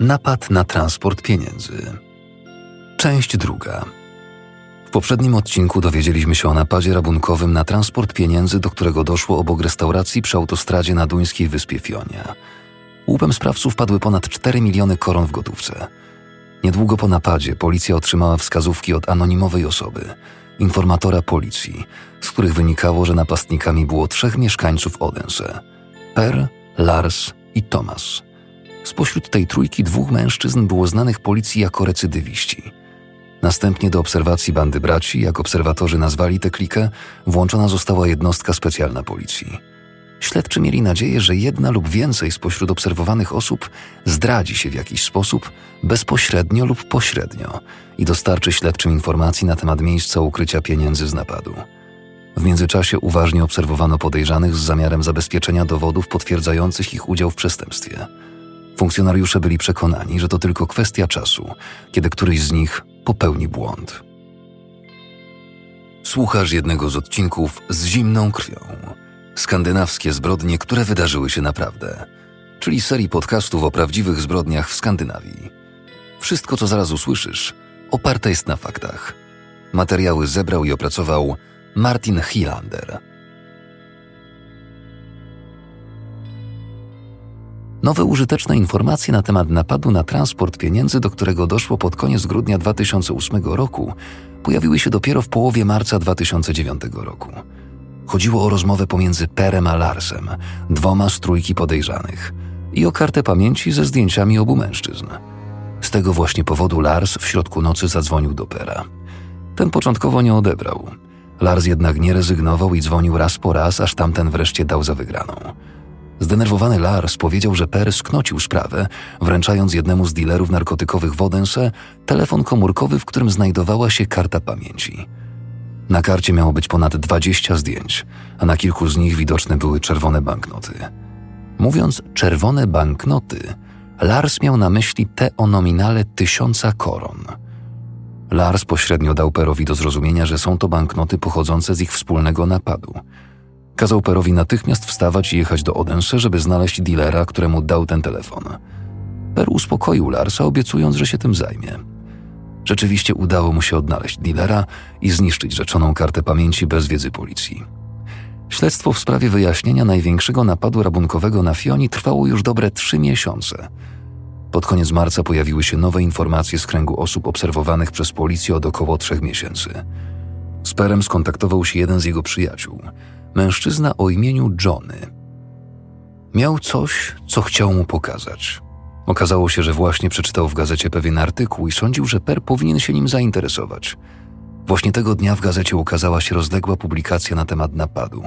Napad na transport pieniędzy. Część druga. W poprzednim odcinku dowiedzieliśmy się o napadzie rabunkowym na transport pieniędzy, do którego doszło obok restauracji przy autostradzie na duńskiej wyspie Fionia. Łupem sprawców padły ponad 4 miliony koron w gotówce. Niedługo po napadzie policja otrzymała wskazówki od anonimowej osoby, informatora policji, z których wynikało, że napastnikami było trzech mieszkańców Odense: Per, Lars i Thomas. Spośród tej trójki dwóch mężczyzn było znanych policji jako recydywiści. Następnie do obserwacji bandy braci, jak obserwatorzy nazwali tę klikę, włączona została jednostka specjalna policji. Śledczy mieli nadzieję, że jedna lub więcej spośród obserwowanych osób zdradzi się w jakiś sposób, bezpośrednio lub pośrednio, i dostarczy śledczym informacji na temat miejsca ukrycia pieniędzy z napadu. W międzyczasie uważnie obserwowano podejrzanych z zamiarem zabezpieczenia dowodów potwierdzających ich udział w przestępstwie. Funkcjonariusze byli przekonani, że to tylko kwestia czasu, kiedy któryś z nich popełni błąd. Słuchasz jednego z odcinków z zimną krwią. Skandynawskie zbrodnie, które wydarzyły się naprawdę, czyli serii podcastów o prawdziwych zbrodniach w Skandynawii. Wszystko, co zaraz usłyszysz, oparte jest na faktach. Materiały zebrał i opracował Martin Hilander. Nowe użyteczne informacje na temat napadu na transport pieniędzy, do którego doszło pod koniec grudnia 2008 roku, pojawiły się dopiero w połowie marca 2009 roku. Chodziło o rozmowę pomiędzy Perem a Larsem, dwoma z trójki podejrzanych, i o kartę pamięci ze zdjęciami obu mężczyzn. Z tego właśnie powodu Lars w środku nocy zadzwonił do Pera. Ten początkowo nie odebrał. Lars jednak nie rezygnował i dzwonił raz po raz, aż tamten wreszcie dał za wygraną. Zdenerwowany Lars powiedział, że Per sknocił sprawę, wręczając jednemu z dealerów narkotykowych w Odense telefon komórkowy, w którym znajdowała się karta pamięci. Na karcie miało być ponad 20 zdjęć, a na kilku z nich widoczne były czerwone banknoty. Mówiąc czerwone banknoty, Lars miał na myśli te o nominale tysiąca koron. Lars pośrednio dał Perowi do zrozumienia, że są to banknoty pochodzące z ich wspólnego napadu – Kazał Perowi natychmiast wstawać i jechać do Odense, żeby znaleźć dealera, któremu dał ten telefon. Per uspokoił Larsa, obiecując, że się tym zajmie. Rzeczywiście udało mu się odnaleźć dealera i zniszczyć rzeczoną kartę pamięci bez wiedzy policji. Śledztwo w sprawie wyjaśnienia największego napadu rabunkowego na Fioni trwało już dobre trzy miesiące. Pod koniec marca pojawiły się nowe informacje z kręgu osób obserwowanych przez policję od około trzech miesięcy. Z Perem skontaktował się jeden z jego przyjaciół – mężczyzna o imieniu Johnny. Miał coś, co chciał mu pokazać. Okazało się, że właśnie przeczytał w gazecie pewien artykuł i sądził, że Per powinien się nim zainteresować. Właśnie tego dnia w gazecie ukazała się rozległa publikacja na temat napadu,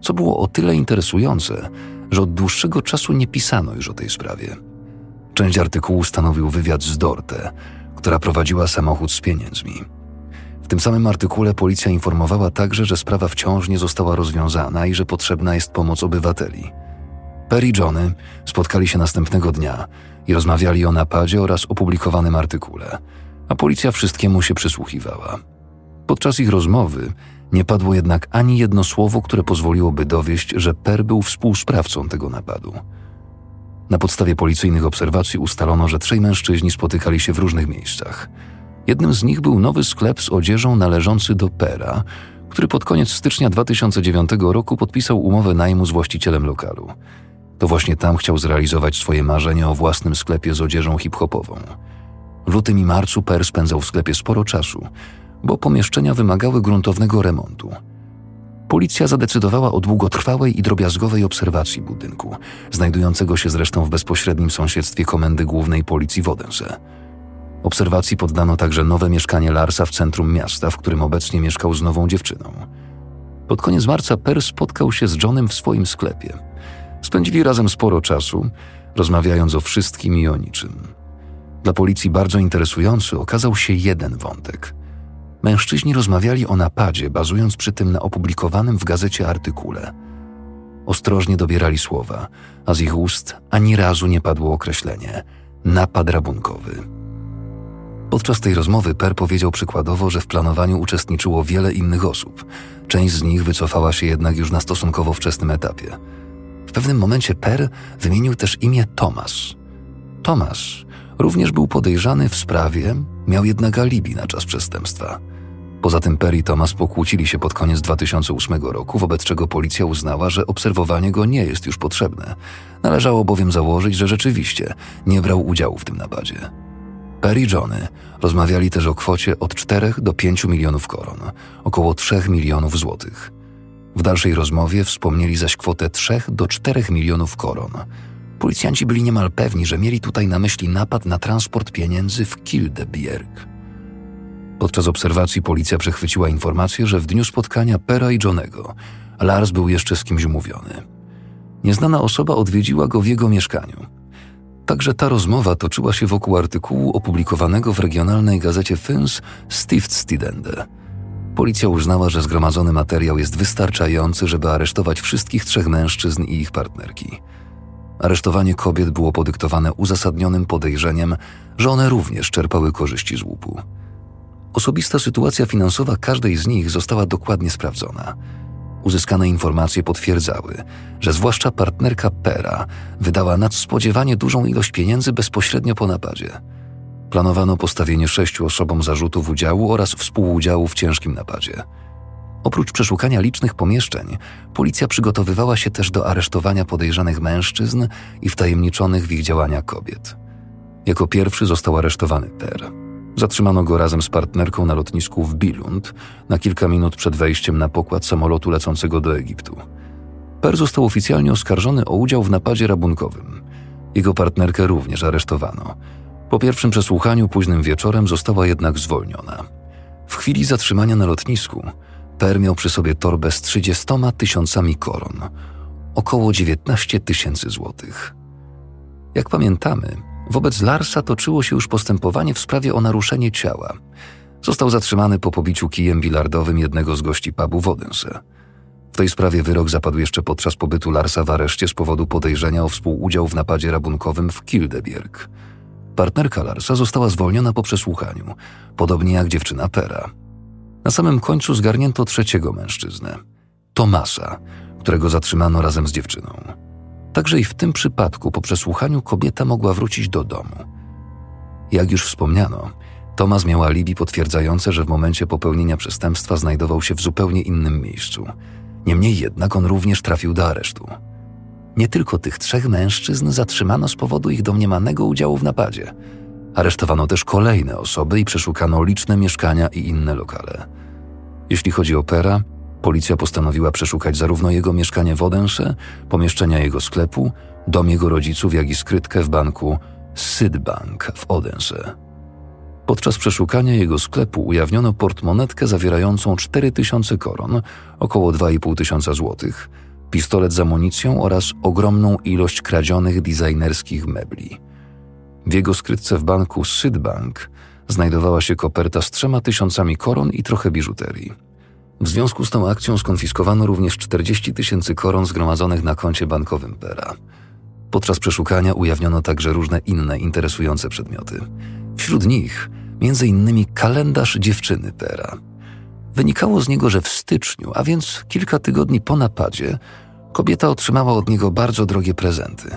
co było o tyle interesujące, że od dłuższego czasu nie pisano już o tej sprawie. Część artykułu stanowił wywiad z Dorte, która prowadziła samochód z pieniędzmi tym samym artykule policja informowała także, że sprawa wciąż nie została rozwiązana i że potrzebna jest pomoc obywateli. Perry i Johnny spotkali się następnego dnia i rozmawiali o napadzie oraz opublikowanym artykule, a policja wszystkiemu się przysłuchiwała. Podczas ich rozmowy nie padło jednak ani jedno słowo, które pozwoliłoby dowieść, że Per był współsprawcą tego napadu. Na podstawie policyjnych obserwacji ustalono, że trzej mężczyźni spotykali się w różnych miejscach – Jednym z nich był nowy sklep z odzieżą należący do Pera, który pod koniec stycznia 2009 roku podpisał umowę najmu z właścicielem lokalu. To właśnie tam chciał zrealizować swoje marzenie o własnym sklepie z odzieżą hip-hopową. W lutym i marcu Per spędzał w sklepie sporo czasu, bo pomieszczenia wymagały gruntownego remontu. Policja zadecydowała o długotrwałej i drobiazgowej obserwacji budynku, znajdującego się zresztą w bezpośrednim sąsiedztwie Komendy Głównej Policji w Odense. Obserwacji poddano także nowe mieszkanie Larsa w centrum miasta, w którym obecnie mieszkał z nową dziewczyną. Pod koniec marca Per spotkał się z Johnem w swoim sklepie. Spędzili razem sporo czasu, rozmawiając o wszystkim i o niczym. Dla policji bardzo interesujący okazał się jeden wątek. Mężczyźni rozmawiali o napadzie, bazując przy tym na opublikowanym w gazecie artykule. Ostrożnie dobierali słowa, a z ich ust ani razu nie padło określenie napad rabunkowy. Podczas tej rozmowy Per powiedział przykładowo, że w planowaniu uczestniczyło wiele innych osób. Część z nich wycofała się jednak już na stosunkowo wczesnym etapie. W pewnym momencie Per wymienił też imię Thomas. Thomas również był podejrzany w sprawie, miał jednak alibi na czas przestępstwa. Poza tym Perry i Thomas pokłócili się pod koniec 2008 roku, wobec czego policja uznała, że obserwowanie go nie jest już potrzebne. Należało bowiem założyć, że rzeczywiście nie brał udziału w tym napadzie. Perry i Johnny rozmawiali też o kwocie od 4 do 5 milionów koron, około 3 milionów złotych. W dalszej rozmowie wspomnieli zaś kwotę 3 do 4 milionów koron. Policjanci byli niemal pewni, że mieli tutaj na myśli napad na transport pieniędzy w Kildebjerg. Podczas obserwacji policja przechwyciła informację, że w dniu spotkania Pera i Johnego Lars był jeszcze z kimś umówiony. Nieznana osoba odwiedziła go w jego mieszkaniu. Także ta rozmowa toczyła się wokół artykułu opublikowanego w regionalnej gazecie Fyns Stiftstidende. Policja uznała, że zgromadzony materiał jest wystarczający, żeby aresztować wszystkich trzech mężczyzn i ich partnerki. Aresztowanie kobiet było podyktowane uzasadnionym podejrzeniem, że one również czerpały korzyści z łupu. Osobista sytuacja finansowa każdej z nich została dokładnie sprawdzona. Uzyskane informacje potwierdzały, że zwłaszcza partnerka Pera wydała nadspodziewanie dużą ilość pieniędzy bezpośrednio po napadzie. Planowano postawienie sześciu osobom zarzutów udziału oraz współudziału w ciężkim napadzie. Oprócz przeszukania licznych pomieszczeń, policja przygotowywała się też do aresztowania podejrzanych mężczyzn i wtajemniczonych w ich działania kobiet. Jako pierwszy został aresztowany Per. Zatrzymano go razem z partnerką na lotnisku w Billund na kilka minut przed wejściem na pokład samolotu lecącego do Egiptu. Per został oficjalnie oskarżony o udział w napadzie rabunkowym. Jego partnerkę również aresztowano. Po pierwszym przesłuchaniu późnym wieczorem została jednak zwolniona. W chwili zatrzymania na lotnisku Per miał przy sobie torbę z 30 tysiącami koron, około 19 tysięcy złotych. Jak pamiętamy, Wobec Larsa toczyło się już postępowanie w sprawie o naruszenie ciała. Został zatrzymany po pobiciu kijem bilardowym jednego z gości pubu w Odense. W tej sprawie wyrok zapadł jeszcze podczas pobytu Larsa w areszcie z powodu podejrzenia o współudział w napadzie rabunkowym w Kildebjerg. Partnerka Larsa została zwolniona po przesłuchaniu, podobnie jak dziewczyna Pera. Na samym końcu zgarnięto trzeciego mężczyznę, Tomasa, którego zatrzymano razem z dziewczyną. Także i w tym przypadku po przesłuchaniu kobieta mogła wrócić do domu. Jak już wspomniano, Tomas miał alibi potwierdzające, że w momencie popełnienia przestępstwa znajdował się w zupełnie innym miejscu. Niemniej jednak on również trafił do aresztu. Nie tylko tych trzech mężczyzn zatrzymano z powodu ich domniemanego udziału w napadzie. Aresztowano też kolejne osoby i przeszukano liczne mieszkania i inne lokale. Jeśli chodzi o Pera, Policja postanowiła przeszukać zarówno jego mieszkanie w Odense, pomieszczenia jego sklepu, dom jego rodziców, jak i skrytkę w banku Sydbank w Odense. Podczas przeszukania jego sklepu ujawniono portmonetkę zawierającą 4000 koron, około 2,5 tysiąca złotych, pistolet z amunicją oraz ogromną ilość kradzionych designerskich mebli. W jego skrytce w banku Sydbank znajdowała się koperta z trzema tysiącami koron i trochę biżuterii. W związku z tą akcją skonfiskowano również 40 tysięcy koron zgromadzonych na koncie bankowym Pera. Podczas przeszukania ujawniono także różne inne interesujące przedmioty. Wśród nich innymi kalendarz dziewczyny Pera. Wynikało z niego, że w styczniu, a więc kilka tygodni po napadzie, kobieta otrzymała od niego bardzo drogie prezenty: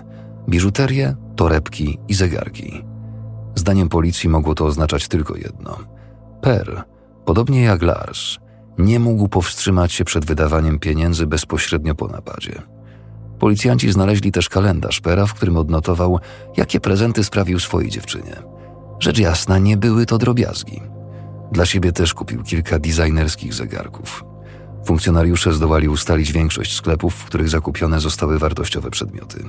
biżuterię, torebki i zegarki. Zdaniem policji mogło to oznaczać tylko jedno. Per, podobnie jak Lars, nie mógł powstrzymać się przed wydawaniem pieniędzy bezpośrednio po napadzie. Policjanci znaleźli też kalendarz Pera, w którym odnotował, jakie prezenty sprawił swojej dziewczynie. Rzecz jasna, nie były to drobiazgi. Dla siebie też kupił kilka designerskich zegarków. Funkcjonariusze zdołali ustalić większość sklepów, w których zakupione zostały wartościowe przedmioty.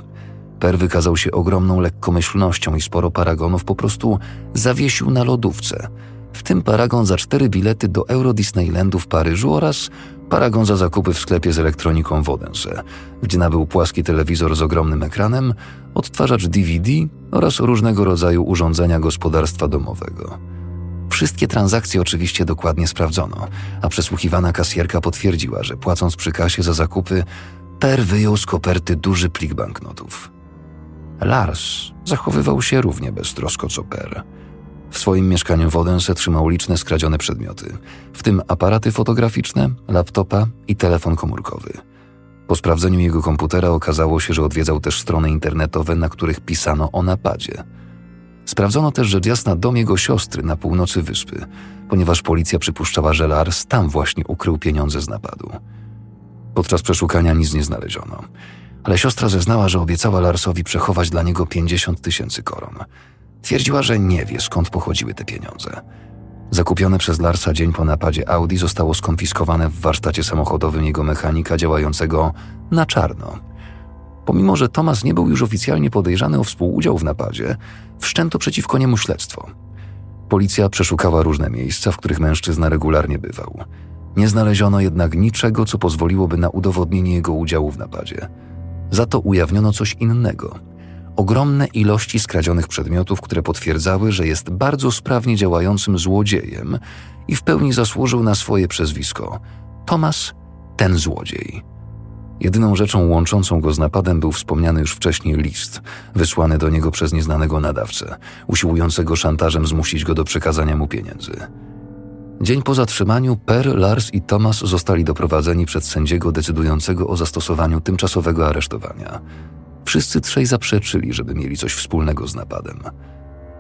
Per wykazał się ogromną lekkomyślnością i sporo paragonów po prostu zawiesił na lodówce – w tym paragon za cztery bilety do Euro Disneylandu w Paryżu oraz paragon za zakupy w sklepie z elektroniką w gdzie nabył płaski telewizor z ogromnym ekranem, odtwarzacz DVD oraz różnego rodzaju urządzenia gospodarstwa domowego. Wszystkie transakcje oczywiście dokładnie sprawdzono, a przesłuchiwana kasjerka potwierdziła, że płacąc przy kasie za zakupy, Per wyjął z koperty duży plik banknotów. Lars zachowywał się równie beztrosko co Per. W swoim mieszkaniu w Odense trzymał liczne skradzione przedmioty, w tym aparaty fotograficzne, laptopa i telefon komórkowy. Po sprawdzeniu jego komputera okazało się, że odwiedzał też strony internetowe, na których pisano o napadzie. Sprawdzono też rzecz jasna dom jego siostry na północy wyspy, ponieważ policja przypuszczała, że Lars tam właśnie ukrył pieniądze z napadu. Podczas przeszukania nic nie znaleziono, ale siostra zeznała, że obiecała Larsowi przechować dla niego 50 tysięcy koron. Twierdziła, że nie wie skąd pochodziły te pieniądze. Zakupione przez Larsa dzień po napadzie Audi zostało skonfiskowane w warsztacie samochodowym jego mechanika działającego na czarno. Pomimo, że Thomas nie był już oficjalnie podejrzany o współudział w napadzie, wszczęto przeciwko niemu śledztwo. Policja przeszukała różne miejsca, w których mężczyzna regularnie bywał. Nie znaleziono jednak niczego, co pozwoliłoby na udowodnienie jego udziału w napadzie. Za to ujawniono coś innego – ogromne ilości skradzionych przedmiotów, które potwierdzały, że jest bardzo sprawnie działającym złodziejem i w pełni zasłużył na swoje przezwisko. Thomas, ten złodziej. Jedyną rzeczą łączącą go z napadem był wspomniany już wcześniej list, wysłany do niego przez nieznanego nadawcę, usiłującego szantażem zmusić go do przekazania mu pieniędzy. Dzień po zatrzymaniu Per, Lars i Thomas zostali doprowadzeni przed sędziego decydującego o zastosowaniu tymczasowego aresztowania. Wszyscy trzej zaprzeczyli, żeby mieli coś wspólnego z napadem.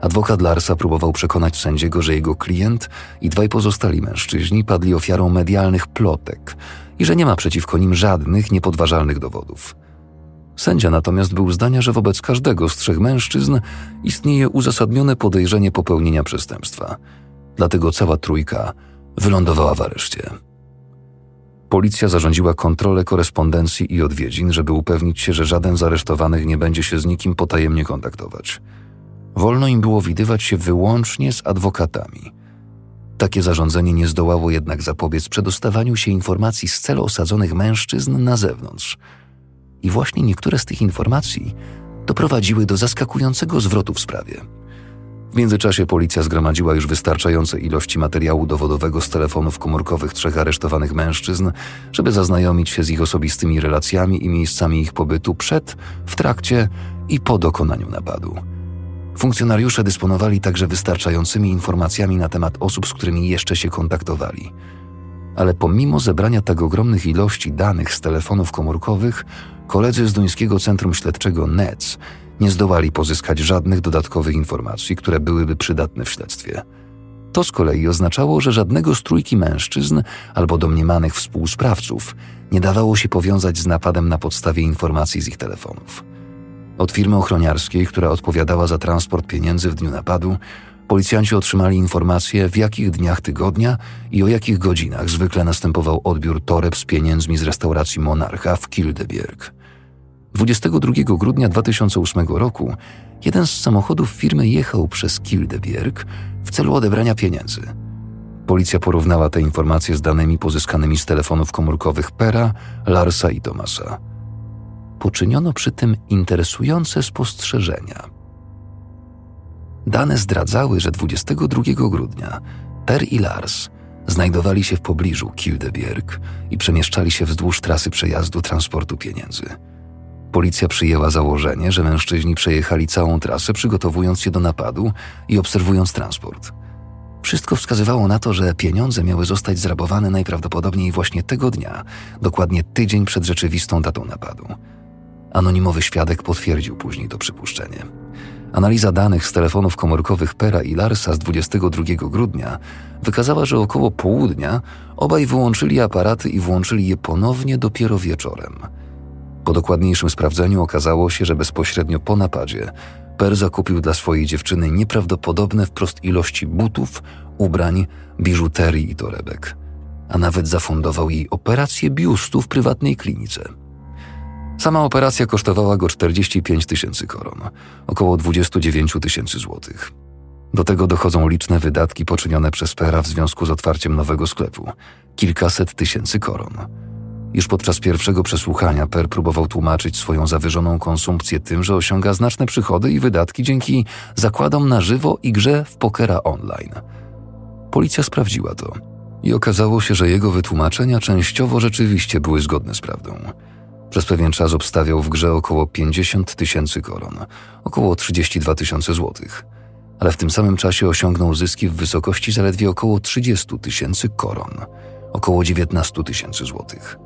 Adwokat Larsa próbował przekonać sędziego, że jego klient i dwaj pozostali mężczyźni padli ofiarą medialnych plotek i że nie ma przeciwko nim żadnych niepodważalnych dowodów. Sędzia natomiast był zdania, że wobec każdego z trzech mężczyzn istnieje uzasadnione podejrzenie popełnienia przestępstwa. Dlatego cała trójka wylądowała w areszcie. Policja zarządziła kontrolę korespondencji i odwiedzin, żeby upewnić się, że żaden z aresztowanych nie będzie się z nikim potajemnie kontaktować. Wolno im było widywać się wyłącznie z adwokatami. Takie zarządzenie nie zdołało jednak zapobiec przedostawaniu się informacji z celu osadzonych mężczyzn na zewnątrz. I właśnie niektóre z tych informacji doprowadziły do zaskakującego zwrotu w sprawie – w międzyczasie policja zgromadziła już wystarczające ilości materiału dowodowego z telefonów komórkowych trzech aresztowanych mężczyzn, żeby zaznajomić się z ich osobistymi relacjami i miejscami ich pobytu przed, w trakcie i po dokonaniu napadu. Funkcjonariusze dysponowali także wystarczającymi informacjami na temat osób, z którymi jeszcze się kontaktowali. Ale pomimo zebrania tak ogromnych ilości danych z telefonów komórkowych, koledzy z Duńskiego Centrum Śledczego NEC nie zdołali pozyskać żadnych dodatkowych informacji, które byłyby przydatne w śledztwie. To z kolei oznaczało, że żadnego z trójki mężczyzn albo domniemanych współsprawców nie dawało się powiązać z napadem na podstawie informacji z ich telefonów. Od firmy ochroniarskiej, która odpowiadała za transport pieniędzy w dniu napadu, policjanci otrzymali informację, w jakich dniach tygodnia i o jakich godzinach zwykle następował odbiór toreb z pieniędzmi z restauracji Monarcha w Kildebjerg. 22 grudnia 2008 roku jeden z samochodów firmy jechał przez Kildebjerg w celu odebrania pieniędzy. Policja porównała te informacje z danymi pozyskanymi z telefonów komórkowych Pera, Larsa i Tomasa. Poczyniono przy tym interesujące spostrzeżenia. Dane zdradzały, że 22 grudnia Per i Lars znajdowali się w pobliżu Kildebjerg i przemieszczali się wzdłuż trasy przejazdu transportu pieniędzy. Policja przyjęła założenie, że mężczyźni przejechali całą trasę, przygotowując się do napadu i obserwując transport. Wszystko wskazywało na to, że pieniądze miały zostać zrabowane najprawdopodobniej właśnie tego dnia, dokładnie tydzień przed rzeczywistą datą napadu. Anonimowy świadek potwierdził później to przypuszczenie. Analiza danych z telefonów komórkowych Pera i Larsa z 22 grudnia wykazała, że około południa obaj wyłączyli aparaty i włączyli je ponownie dopiero wieczorem – po dokładniejszym sprawdzeniu okazało się, że bezpośrednio po napadzie Per zakupił dla swojej dziewczyny nieprawdopodobne wprost ilości butów, ubrań, biżuterii i torebek, a nawet zafundował jej operację biustu w prywatnej klinice. Sama operacja kosztowała go 45 tysięcy koron, około 29 tysięcy złotych. Do tego dochodzą liczne wydatki poczynione przez Pera w związku z otwarciem nowego sklepu kilkaset tysięcy koron. Już podczas pierwszego przesłuchania Per próbował tłumaczyć swoją zawyżoną konsumpcję tym, że osiąga znaczne przychody i wydatki dzięki zakładom na żywo i grze w pokera online. Policja sprawdziła to i okazało się, że jego wytłumaczenia częściowo rzeczywiście były zgodne z prawdą. Przez pewien czas obstawiał w grze około 50 tysięcy koron, około 32 tysiące złotych, ale w tym samym czasie osiągnął zyski w wysokości zaledwie około 30 tysięcy koron, około 19 tysięcy złotych.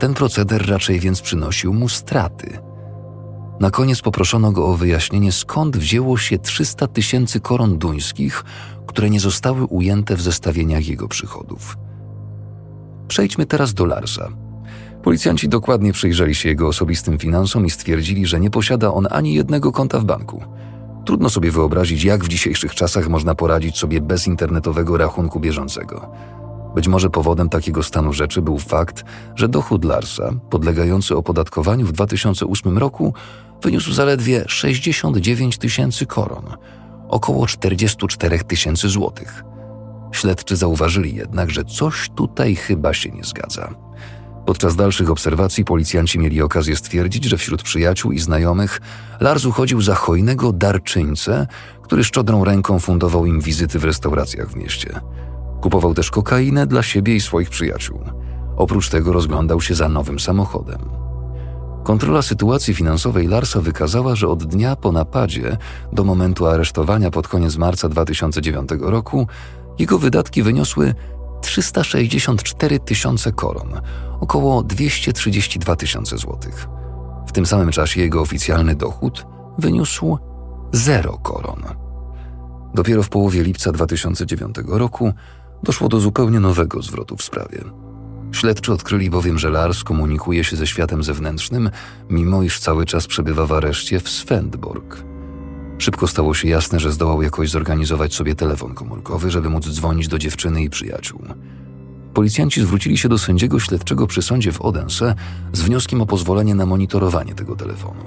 Ten proceder raczej więc przynosił mu straty. Na koniec poproszono go o wyjaśnienie, skąd wzięło się 300 tysięcy koron duńskich, które nie zostały ujęte w zestawieniach jego przychodów. Przejdźmy teraz do Larsa. Policjanci dokładnie przyjrzeli się jego osobistym finansom i stwierdzili, że nie posiada on ani jednego konta w banku. Trudno sobie wyobrazić, jak w dzisiejszych czasach można poradzić sobie bez internetowego rachunku bieżącego. Być może powodem takiego stanu rzeczy był fakt, że dochód Larsa, podlegający opodatkowaniu w 2008 roku, wyniósł zaledwie 69 tysięcy koron, około 44 tysięcy złotych. Śledczy zauważyli jednak, że coś tutaj chyba się nie zgadza. Podczas dalszych obserwacji policjanci mieli okazję stwierdzić, że wśród przyjaciół i znajomych Lars uchodził za hojnego darczyńcę, który szczodrą ręką fundował im wizyty w restauracjach w mieście. Kupował też kokainę dla siebie i swoich przyjaciół. Oprócz tego rozglądał się za nowym samochodem. Kontrola sytuacji finansowej Larsa wykazała, że od dnia po napadzie do momentu aresztowania pod koniec marca 2009 roku jego wydatki wyniosły 364 tysiące koron, około 232 tysiące złotych. W tym samym czasie jego oficjalny dochód wyniósł 0 koron. Dopiero w połowie lipca 2009 roku doszło do zupełnie nowego zwrotu w sprawie. Śledczy odkryli bowiem, że Lars komunikuje się ze światem zewnętrznym, mimo iż cały czas przebywa w areszcie w Svendborg. Szybko stało się jasne, że zdołał jakoś zorganizować sobie telefon komórkowy, żeby móc dzwonić do dziewczyny i przyjaciół. Policjanci zwrócili się do sędziego śledczego przy sądzie w Odense z wnioskiem o pozwolenie na monitorowanie tego telefonu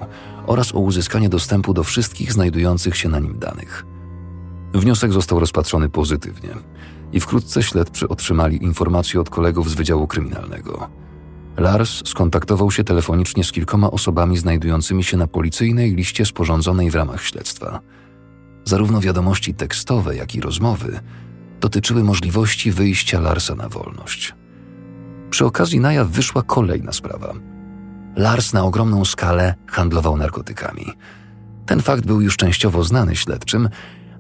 oraz o uzyskanie dostępu do wszystkich znajdujących się na nim danych. Wniosek został rozpatrzony pozytywnie i wkrótce śledczy otrzymali informacje od kolegów z Wydziału Kryminalnego. Lars skontaktował się telefonicznie z kilkoma osobami znajdującymi się na policyjnej liście sporządzonej w ramach śledztwa. Zarówno wiadomości tekstowe, jak i rozmowy dotyczyły możliwości wyjścia Larsa na wolność. Przy okazji na jaw wyszła kolejna sprawa. Lars na ogromną skalę handlował narkotykami. Ten fakt był już częściowo znany śledczym,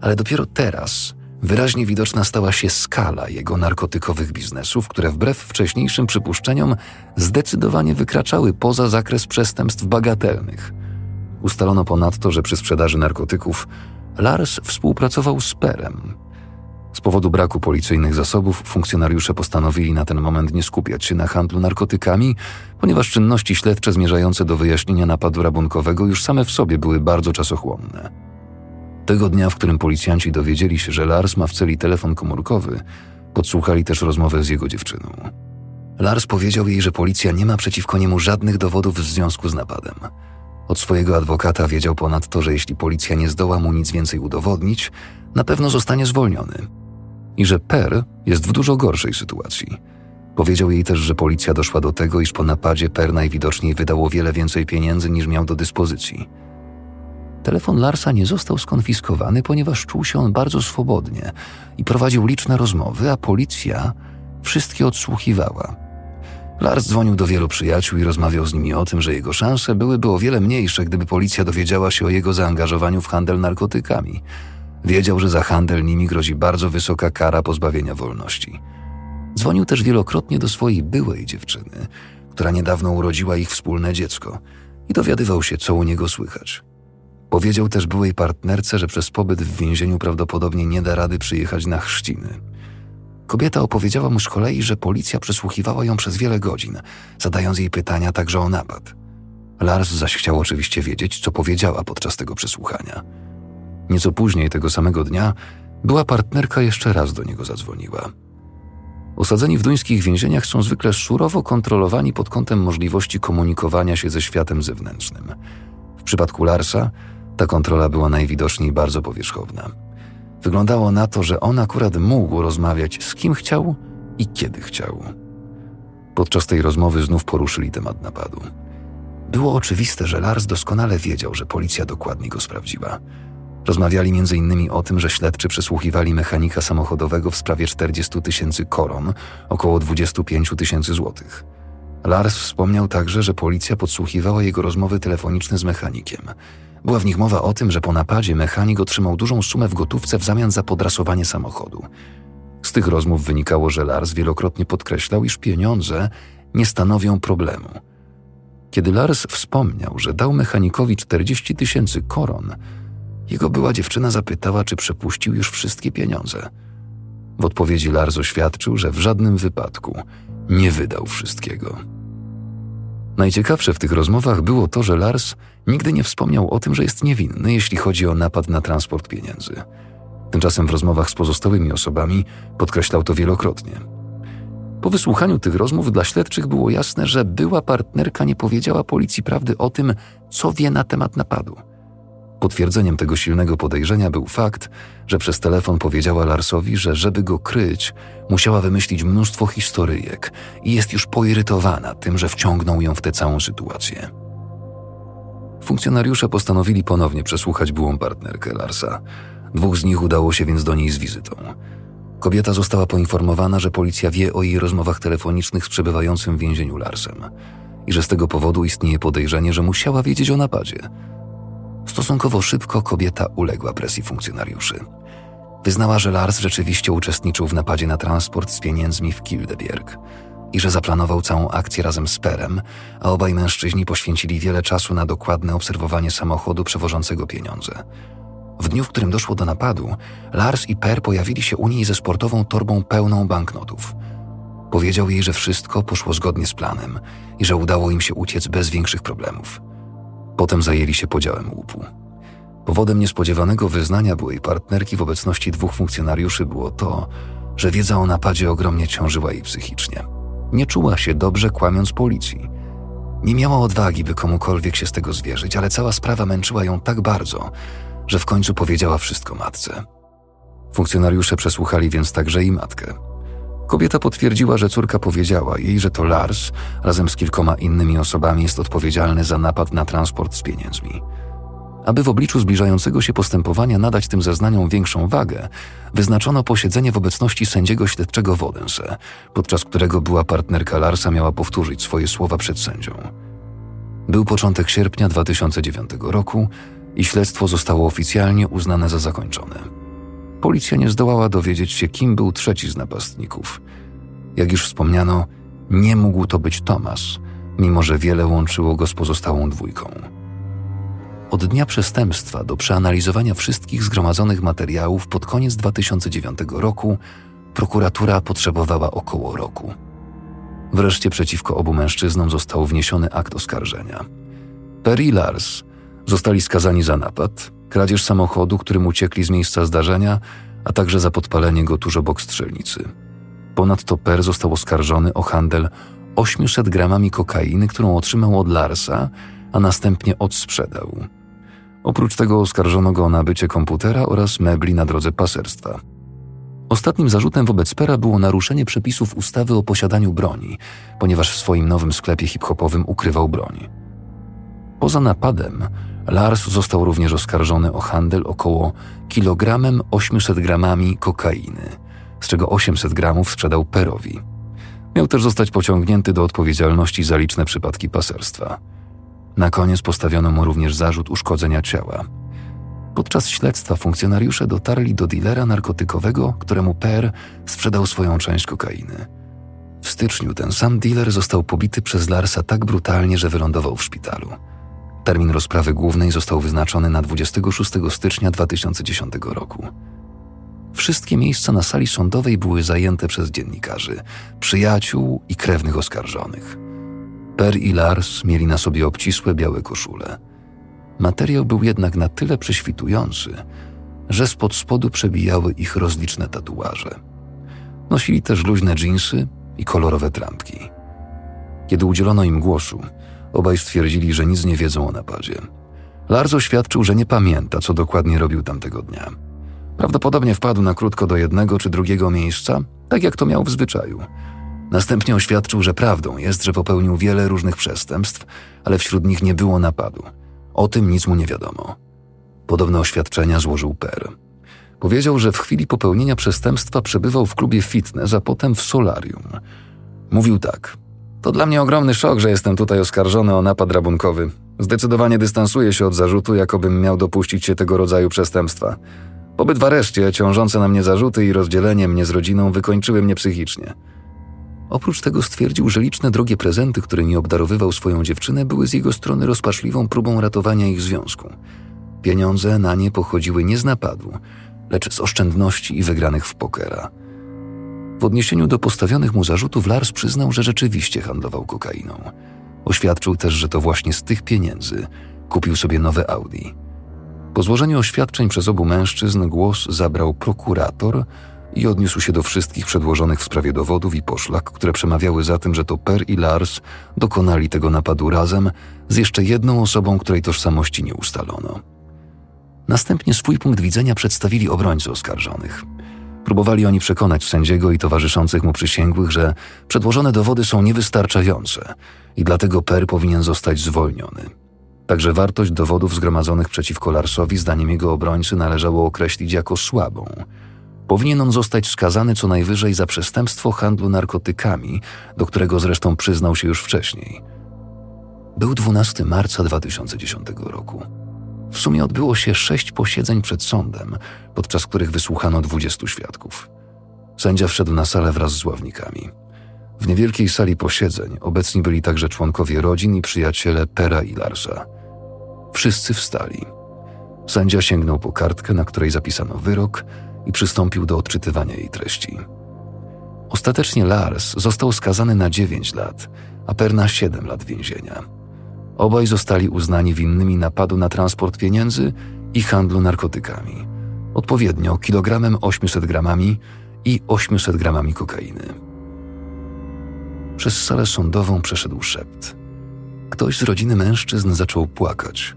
ale dopiero teraz wyraźnie widoczna stała się skala jego narkotykowych biznesów, które wbrew wcześniejszym przypuszczeniom zdecydowanie wykraczały poza zakres przestępstw bagatelnych. Ustalono ponadto, że przy sprzedaży narkotyków Lars współpracował z Perem. Z powodu braku policyjnych zasobów funkcjonariusze postanowili na ten moment nie skupiać się na handlu narkotykami, ponieważ czynności śledcze zmierzające do wyjaśnienia napadu rabunkowego już same w sobie były bardzo czasochłonne. Tego dnia, w którym policjanci dowiedzieli się, że Lars ma w celi telefon komórkowy, podsłuchali też rozmowę z jego dziewczyną. Lars powiedział jej, że policja nie ma przeciwko niemu żadnych dowodów w związku z napadem. Od swojego adwokata wiedział ponadto, że jeśli policja nie zdoła mu nic więcej udowodnić, na pewno zostanie zwolniony. I że Per jest w dużo gorszej sytuacji. Powiedział jej też, że policja doszła do tego, iż po napadzie Per najwidoczniej wydał o wiele więcej pieniędzy niż miał do dyspozycji – Telefon Larsa nie został skonfiskowany, ponieważ czuł się on bardzo swobodnie i prowadził liczne rozmowy, a policja wszystkie odsłuchiwała. Lars dzwonił do wielu przyjaciół i rozmawiał z nimi o tym, że jego szanse byłyby o wiele mniejsze, gdyby policja dowiedziała się o jego zaangażowaniu w handel narkotykami. Wiedział, że za handel nimi grozi bardzo wysoka kara pozbawienia wolności. Dzwonił też wielokrotnie do swojej byłej dziewczyny, która niedawno urodziła ich wspólne dziecko, i dowiadywał się, co u niego słychać. Powiedział też byłej partnerce, że przez pobyt w więzieniu prawdopodobnie nie da rady przyjechać na chrzciny. Kobieta opowiedziała mu z kolei, że policja przesłuchiwała ją przez wiele godzin, zadając jej pytania także o napad. Lars zaś chciał oczywiście wiedzieć, co powiedziała podczas tego przesłuchania. Nieco później tego samego dnia była partnerka jeszcze raz do niego zadzwoniła. Osadzeni w duńskich więzieniach są zwykle surowo kontrolowani pod kątem możliwości komunikowania się ze światem zewnętrznym. W przypadku Larsa ta kontrola była najwidoczniej bardzo powierzchowna. Wyglądało na to, że on akurat mógł rozmawiać z kim chciał i kiedy chciał. Podczas tej rozmowy znów poruszyli temat napadu. Było oczywiste, że Lars doskonale wiedział, że policja dokładnie go sprawdziła. Rozmawiali m.in. o tym, że śledczy przesłuchiwali mechanika samochodowego w sprawie 40 tysięcy koron, około 25 tysięcy złotych. Lars wspomniał także, że policja podsłuchiwała jego rozmowy telefoniczne z mechanikiem – była w nich mowa o tym, że po napadzie mechanik otrzymał dużą sumę w gotówce w zamian za podrasowanie samochodu. Z tych rozmów wynikało, że Lars wielokrotnie podkreślał, iż pieniądze nie stanowią problemu. Kiedy Lars wspomniał, że dał mechanikowi 40 tysięcy koron, jego była dziewczyna zapytała, czy przepuścił już wszystkie pieniądze. W odpowiedzi Lars oświadczył, że w żadnym wypadku nie wydał wszystkiego. Najciekawsze w tych rozmowach było to, że Lars nigdy nie wspomniał o tym, że jest niewinny, jeśli chodzi o napad na transport pieniędzy. Tymczasem w rozmowach z pozostałymi osobami podkreślał to wielokrotnie. Po wysłuchaniu tych rozmów dla śledczych było jasne, że była partnerka nie powiedziała policji prawdy o tym, co wie na temat napadu. Potwierdzeniem tego silnego podejrzenia był fakt, że przez telefon powiedziała Larsowi, że żeby go kryć, musiała wymyślić mnóstwo historyjek i jest już poirytowana tym, że wciągnął ją w tę całą sytuację. Funkcjonariusze postanowili ponownie przesłuchać byłą partnerkę Larsa. Dwóch z nich udało się więc do niej z wizytą. Kobieta została poinformowana, że policja wie o jej rozmowach telefonicznych z przebywającym w więzieniu Larsem i że z tego powodu istnieje podejrzenie, że musiała wiedzieć o napadzie. Stosunkowo szybko kobieta uległa presji funkcjonariuszy. Wyznała, że Lars rzeczywiście uczestniczył w napadzie na transport z pieniędzmi w Kildebjerg i że zaplanował całą akcję razem z Perem, a obaj mężczyźni poświęcili wiele czasu na dokładne obserwowanie samochodu przewożącego pieniądze. W dniu, w którym doszło do napadu, Lars i Per pojawili się u niej ze sportową torbą pełną banknotów. Powiedział jej, że wszystko poszło zgodnie z planem i że udało im się uciec bez większych problemów. Potem zajęli się podziałem łupu. Powodem niespodziewanego wyznania byłej partnerki w obecności dwóch funkcjonariuszy było to, że wiedza o napadzie ogromnie ciążyła jej psychicznie. Nie czuła się dobrze, kłamiąc policji. Nie miała odwagi, by komukolwiek się z tego zwierzyć, ale cała sprawa męczyła ją tak bardzo, że w końcu powiedziała wszystko matce. Funkcjonariusze przesłuchali więc także i matkę. Kobieta potwierdziła, że córka powiedziała jej, że to Lars razem z kilkoma innymi osobami jest odpowiedzialny za napad na transport z pieniędzmi. Aby w obliczu zbliżającego się postępowania nadać tym zeznaniom większą wagę, wyznaczono posiedzenie w obecności sędziego śledczego Wodense, podczas którego była partnerka Larsa miała powtórzyć swoje słowa przed sędzią. Był początek sierpnia 2009 roku i śledztwo zostało oficjalnie uznane za zakończone. Policja nie zdołała dowiedzieć się, kim był trzeci z napastników. Jak już wspomniano, nie mógł to być Tomasz, mimo że wiele łączyło go z pozostałą dwójką. Od dnia przestępstwa do przeanalizowania wszystkich zgromadzonych materiałów pod koniec 2009 roku prokuratura potrzebowała około roku. Wreszcie przeciwko obu mężczyznom został wniesiony akt oskarżenia. Perry Lars zostali skazani za napad, kradzież samochodu, którym uciekli z miejsca zdarzenia, a także za podpalenie go tuż obok strzelnicy. Ponadto Per został oskarżony o handel 800 gramami kokainy, którą otrzymał od Larsa, a następnie odsprzedał. Oprócz tego oskarżono go o nabycie komputera oraz mebli na drodze paserstwa. Ostatnim zarzutem wobec Pera było naruszenie przepisów ustawy o posiadaniu broni, ponieważ w swoim nowym sklepie hip-hopowym ukrywał broń. Poza napadem, Lars został również oskarżony o handel około kilogramem 800 gramami kokainy, z czego 800 gramów sprzedał Perowi. Miał też zostać pociągnięty do odpowiedzialności za liczne przypadki paserstwa. Na koniec postawiono mu również zarzut uszkodzenia ciała. Podczas śledztwa funkcjonariusze dotarli do dilera narkotykowego, któremu Per sprzedał swoją część kokainy. W styczniu ten sam dealer został pobity przez Larsa tak brutalnie, że wylądował w szpitalu. Termin rozprawy głównej został wyznaczony na 26 stycznia 2010 roku. Wszystkie miejsca na sali sądowej były zajęte przez dziennikarzy, przyjaciół i krewnych oskarżonych. Per i Lars mieli na sobie obcisłe białe koszule. Materiał był jednak na tyle prześwitujący, że spod spodu przebijały ich rozliczne tatuaże. Nosili też luźne dżinsy i kolorowe trampki. Kiedy udzielono im głosu, obaj stwierdzili, że nic nie wiedzą o napadzie. Lars oświadczył, że nie pamięta, co dokładnie robił tamtego dnia. Prawdopodobnie wpadł na krótko do jednego czy drugiego miejsca, tak jak to miał w zwyczaju – Następnie oświadczył, że prawdą jest, że popełnił wiele różnych przestępstw, ale wśród nich nie było napadu. O tym nic mu nie wiadomo. Podobne oświadczenia złożył Per. Powiedział, że w chwili popełnienia przestępstwa przebywał w klubie fitness, a potem w solarium. Mówił tak. To dla mnie ogromny szok, że jestem tutaj oskarżony o napad rabunkowy. Zdecydowanie dystansuję się od zarzutu, jakobym miał dopuścić się tego rodzaju przestępstwa. Pobyt w areszcie, ciążące na mnie zarzuty i rozdzielenie mnie z rodziną wykończyły mnie psychicznie. Oprócz tego stwierdził, że liczne drogie prezenty, którymi obdarowywał swoją dziewczynę, były z jego strony rozpaczliwą próbą ratowania ich związku. Pieniądze na nie pochodziły nie z napadu, lecz z oszczędności i wygranych w pokera. W odniesieniu do postawionych mu zarzutów Lars przyznał, że rzeczywiście handlował kokainą. Oświadczył też, że to właśnie z tych pieniędzy kupił sobie nowe Audi. Po złożeniu oświadczeń przez obu mężczyzn głos zabrał prokurator i odniósł się do wszystkich przedłożonych w sprawie dowodów i poszlak, które przemawiały za tym, że to Per i Lars dokonali tego napadu razem z jeszcze jedną osobą, której tożsamości nie ustalono. Następnie swój punkt widzenia przedstawili obrońcy oskarżonych. Próbowali oni przekonać sędziego i towarzyszących mu przysięgłych, że przedłożone dowody są niewystarczające i dlatego Per powinien zostać zwolniony. Także wartość dowodów zgromadzonych przeciwko Larsowi, zdaniem jego obrońcy, należało określić jako słabą. Powinien on zostać skazany co najwyżej za przestępstwo handlu narkotykami, do którego zresztą przyznał się już wcześniej. Był 12 marca 2010 roku. W sumie odbyło się sześć posiedzeń przed sądem, podczas których wysłuchano 20 świadków. Sędzia wszedł na salę wraz z ławnikami. W niewielkiej sali posiedzeń obecni byli także członkowie rodzin i przyjaciele Pera i Larsa. Wszyscy wstali. Sędzia sięgnął po kartkę, na której zapisano wyrok i przystąpił do odczytywania jej treści. Ostatecznie Lars został skazany na 9 lat, a Per na 7 lat więzienia. Obaj zostali uznani winnymi napadu na transport pieniędzy i handlu narkotykami, odpowiednio kilogramem 800 gramami i 800 gramami kokainy. Przez salę sądową przeszedł szept. Ktoś z rodziny mężczyzn zaczął płakać.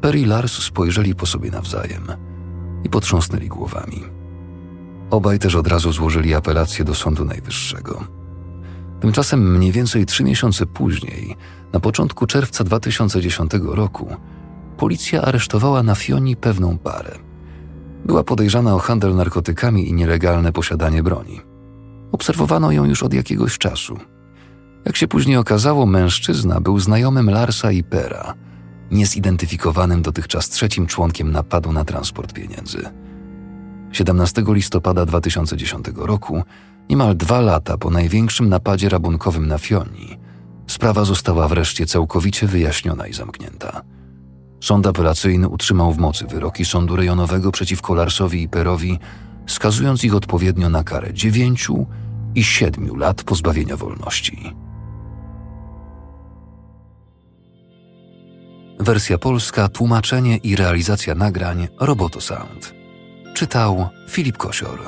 Per i Lars spojrzeli po sobie nawzajem i potrząsnęli głowami. Obaj też od razu złożyli apelację do Sądu Najwyższego. Tymczasem mniej więcej trzy miesiące później, na początku czerwca 2010 roku, policja aresztowała na Fioni pewną parę. Była podejrzana o handel narkotykami i nielegalne posiadanie broni. Obserwowano ją już od jakiegoś czasu. Jak się później okazało, mężczyzna był znajomym Larsa i Pera, niezidentyfikowanym dotychczas trzecim członkiem napadu na transport pieniędzy. 17 listopada 2010 roku, niemal dwa lata po największym napadzie rabunkowym na Fioni, sprawa została wreszcie całkowicie wyjaśniona i zamknięta. Sąd apelacyjny utrzymał w mocy wyroki sądu rejonowego przeciwko Larsowi i Perowi skazując ich odpowiednio na karę dziewięciu i siedmiu lat pozbawienia wolności. Wersja polska, tłumaczenie i realizacja nagrań Roboto Sound. Czytał Filip Kosior.